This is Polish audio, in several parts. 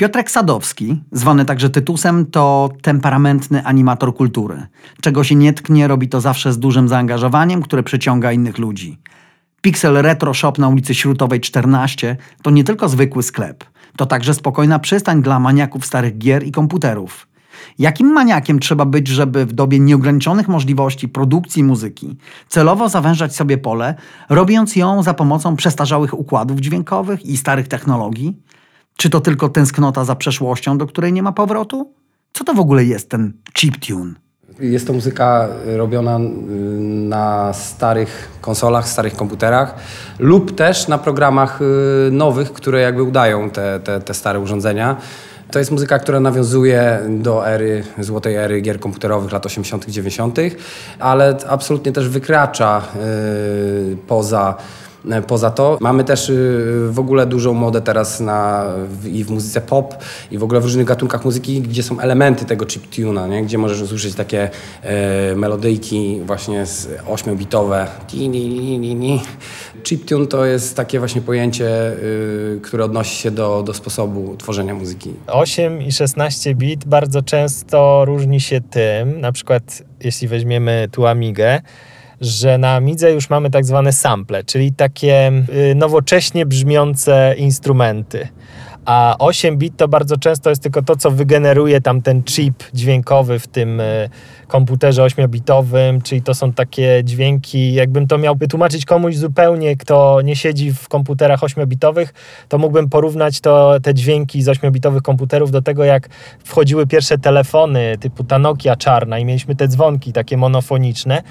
Piotrek Sadowski, zwany także Tytusem, to temperamentny animator kultury. Czego się nie tknie, robi to zawsze z dużym zaangażowaniem, które przyciąga innych ludzi. Pixel Retro Shop na ulicy Śrutowej 14 to nie tylko zwykły sklep, to także spokojna przystań dla maniaków starych gier i komputerów. Jakim maniakiem trzeba być, żeby w dobie nieograniczonych możliwości produkcji muzyki celowo zawężać sobie pole, robiąc ją za pomocą przestarzałych układów dźwiękowych i starych technologii? Czy to tylko tęsknota za przeszłością, do której nie ma powrotu? Co to w ogóle jest ten chiptune? Jest to muzyka robiona y, na starych konsolach, starych komputerach lub też na programach y, nowych, które jakby udają te, te, te stare urządzenia. To jest muzyka, która nawiązuje do ery, złotej ery gier komputerowych lat 80., 90., ale absolutnie też wykracza yy, poza Poza to mamy też y, w ogóle dużą modę teraz na, i w muzyce pop, i w ogóle w różnych gatunkach muzyki, gdzie są elementy tego chiptuna, nie? gdzie możesz usłyszeć takie e, melodyjki właśnie z 8-bitowe. Chiptune to jest takie właśnie pojęcie, y, które odnosi się do, do sposobu tworzenia muzyki. 8 i 16 bit bardzo często różni się tym, na przykład jeśli weźmiemy tu Amigę, że na Amidze już mamy tak zwane sample, czyli takie y, nowocześnie brzmiące instrumenty. A 8 bit to bardzo często jest tylko to, co wygeneruje tam ten chip dźwiękowy w tym y, komputerze 8-bitowym, czyli to są takie dźwięki, jakbym to miał wytłumaczyć komuś zupełnie, kto nie siedzi w komputerach 8-bitowych, to mógłbym porównać to, te dźwięki z 8-bitowych komputerów do tego, jak wchodziły pierwsze telefony typu ta Nokia czarna i mieliśmy te dzwonki takie monofoniczne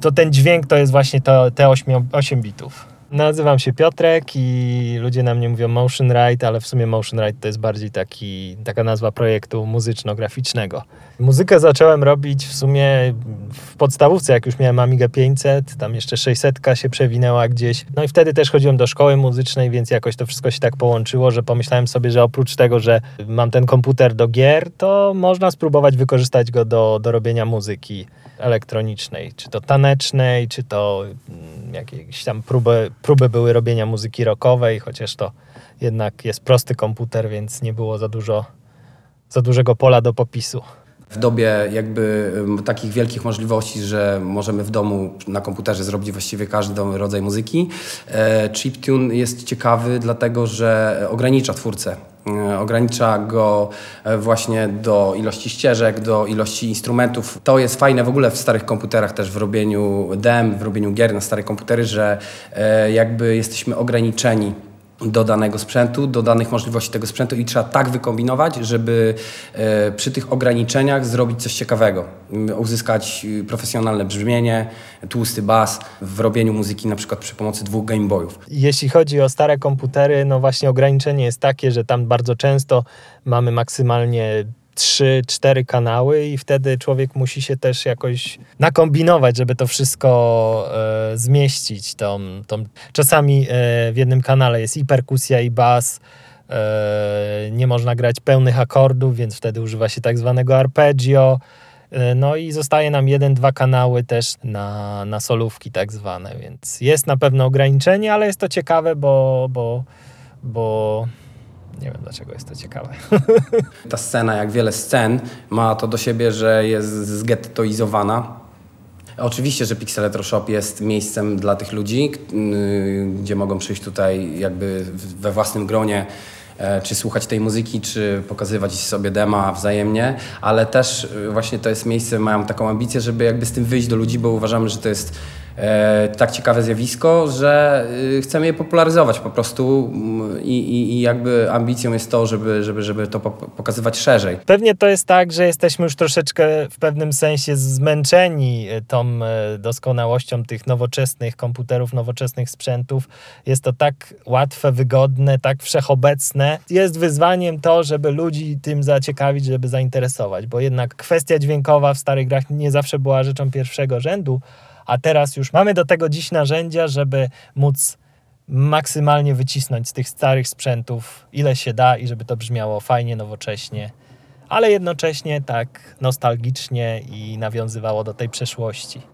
to ten dźwięk to jest właśnie to, te 8, 8 bitów. Nazywam się Piotrek i ludzie na mnie mówią Motion Ride, ale w sumie Motion Ride to jest bardziej taki, taka nazwa projektu muzyczno-graficznego. Muzykę zacząłem robić w sumie w podstawówce, jak już miałem Amiga 500, tam jeszcze 600 się przewinęła gdzieś. No i wtedy też chodziłem do szkoły muzycznej, więc jakoś to wszystko się tak połączyło, że pomyślałem sobie, że oprócz tego, że mam ten komputer do gier, to można spróbować wykorzystać go do, do robienia muzyki elektronicznej, czy to tanecznej, czy to mm, jakieś tam próby, próby były robienia muzyki rockowej, chociaż to jednak jest prosty komputer, więc nie było za dużo, za dużego pola do popisu. W dobie jakby takich wielkich możliwości, że możemy w domu na komputerze zrobić właściwie każdy rodzaj muzyki, e, chiptune jest ciekawy dlatego, że ogranicza twórcę ogranicza go e, właśnie do ilości ścieżek, do ilości instrumentów. To jest fajne w ogóle w starych komputerach też w robieniu dem, w robieniu gier na stare komputery, że e, jakby jesteśmy ograniczeni do danego sprzętu, do danych możliwości tego sprzętu i trzeba tak wykombinować, żeby e, przy tych ograniczeniach zrobić coś ciekawego. Uzyskać e, profesjonalne brzmienie, tłusty bas w robieniu muzyki na przykład przy pomocy dwóch Gameboyów. Jeśli chodzi o stare komputery, no właśnie ograniczenie jest takie, że tam bardzo często mamy maksymalnie trzy, cztery kanały i wtedy człowiek musi się też jakoś nakombinować, żeby to wszystko e, zmieścić. Tą, tą, czasami e, w jednym kanale jest i perkusja, i bas. E, nie można grać pełnych akordów, więc wtedy używa się tak zwanego arpeggio. E, no i zostaje nam jeden, dwa kanały też na, na solówki tak zwane, więc jest na pewno ograniczenie, ale jest to ciekawe, bo, bo, bo nie wiem dlaczego jest to ciekawe. Ta scena, jak wiele scen, ma to do siebie, że jest zgettoizowana. Oczywiście, że Pixel Retro Shop jest miejscem dla tych ludzi, y, gdzie mogą przyjść tutaj jakby we własnym gronie e, czy słuchać tej muzyki, czy pokazywać sobie dema wzajemnie, ale też y, właśnie to jest miejsce, mają taką ambicję, żeby jakby z tym wyjść do ludzi, bo uważamy, że to jest tak ciekawe zjawisko, że y, chcemy je popularyzować po prostu mm, i, i, i, jakby ambicją jest to, żeby, żeby, żeby to pokazywać szerzej. Pewnie to jest tak, że jesteśmy już troszeczkę w pewnym sensie zmęczeni e, tą e, doskonałością tych nowoczesnych komputerów, nowoczesnych sprzętów. Jest to tak łatwe, wygodne, tak wszechobecne. Jest wyzwaniem to, żeby ludzi tym zaciekawić, żeby zainteresować, bo jednak kwestia dźwiękowa w starych grach nie zawsze była rzeczą pierwszego rzędu, a teraz już mamy do tego dziś narzędzia, żeby móc maksymalnie wycisnąć z tych starych sprzętów ile się da i żeby to brzmiało fajnie, nowocześnie, ale jednocześnie tak nostalgicznie i nawiązywało do tej przeszłości.